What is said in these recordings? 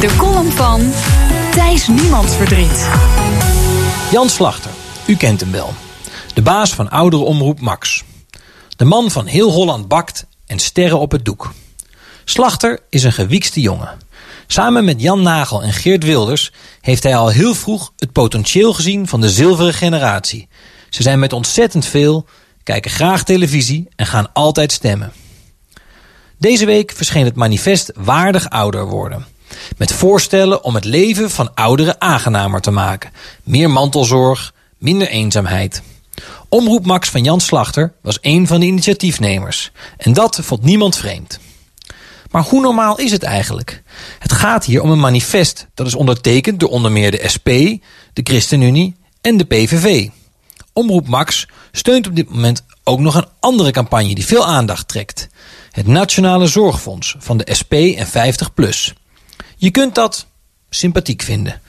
De column van Thijs Niemandsverdriet. Jan Slachter, u kent hem wel. De baas van oudere omroep Max. De man van heel Holland bakt en sterren op het doek. Slachter is een gewiekste jongen. Samen met Jan Nagel en Geert Wilders heeft hij al heel vroeg het potentieel gezien van de zilveren generatie. Ze zijn met ontzettend veel, kijken graag televisie en gaan altijd stemmen. Deze week verscheen het manifest Waardig Ouder Worden. Met voorstellen om het leven van ouderen aangenamer te maken. Meer mantelzorg, minder eenzaamheid. Omroep Max van Jan Slachter was een van de initiatiefnemers. En dat vond niemand vreemd. Maar hoe normaal is het eigenlijk? Het gaat hier om een manifest dat is ondertekend door onder meer de SP, de ChristenUnie en de PVV. Omroep Max steunt op dit moment ook nog een andere campagne die veel aandacht trekt. Het Nationale Zorgfonds van de SP en 50PLUS. Je kunt dat sympathiek vinden.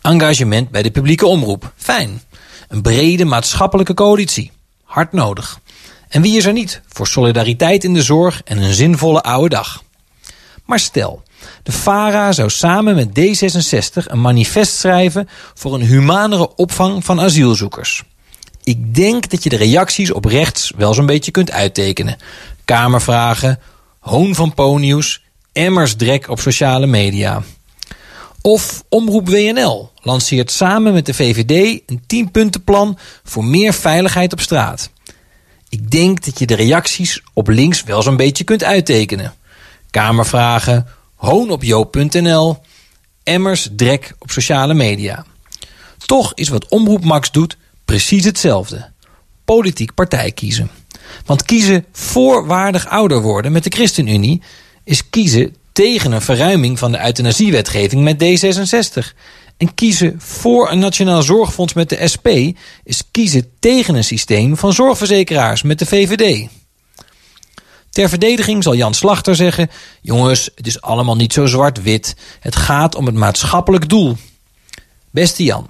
Engagement bij de publieke omroep. Fijn. Een brede maatschappelijke coalitie. Hard nodig. En wie is er niet voor solidariteit in de zorg en een zinvolle oude dag? Maar stel, de FARA zou samen met D66 een manifest schrijven voor een humanere opvang van asielzoekers. Ik denk dat je de reacties op rechts wel zo'n beetje kunt uittekenen. Kamervragen, hoon van ponius, emmers drek op sociale media. Of Omroep WNL lanceert samen met de VVD een 10-puntenplan voor meer veiligheid op straat. Ik denk dat je de reacties op links wel zo'n beetje kunt uittekenen. Kamervragen, hoon op joop.nl, emmers drek op sociale media. Toch is wat Omroep Max doet precies hetzelfde. Politiek partij kiezen. Want kiezen voor waardig ouder worden met de ChristenUnie is kiezen tegen een verruiming van de euthanasiewetgeving met D66. En kiezen voor een nationaal zorgfonds met de SP is kiezen tegen een systeem van zorgverzekeraars met de VVD. Ter verdediging zal Jan Slachter zeggen: Jongens, het is allemaal niet zo zwart-wit. Het gaat om het maatschappelijk doel. Beste Jan,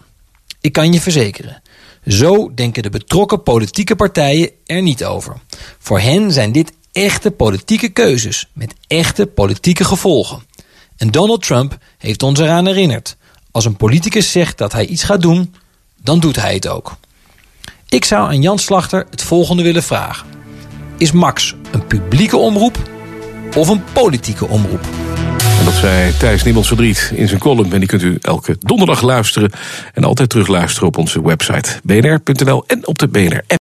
ik kan je verzekeren. Zo denken de betrokken politieke partijen er niet over. Voor hen zijn dit echte politieke keuzes met echte politieke gevolgen. En Donald Trump heeft ons eraan herinnerd. Als een politicus zegt dat hij iets gaat doen, dan doet hij het ook. Ik zou aan Jan Slachter het volgende willen vragen. Is Max een publieke omroep of een politieke omroep? En dat zei Thijs Niemels Verdriet in zijn column. En die kunt u elke donderdag luisteren en altijd terugluisteren op onze website bnr.nl en op de BNR-app.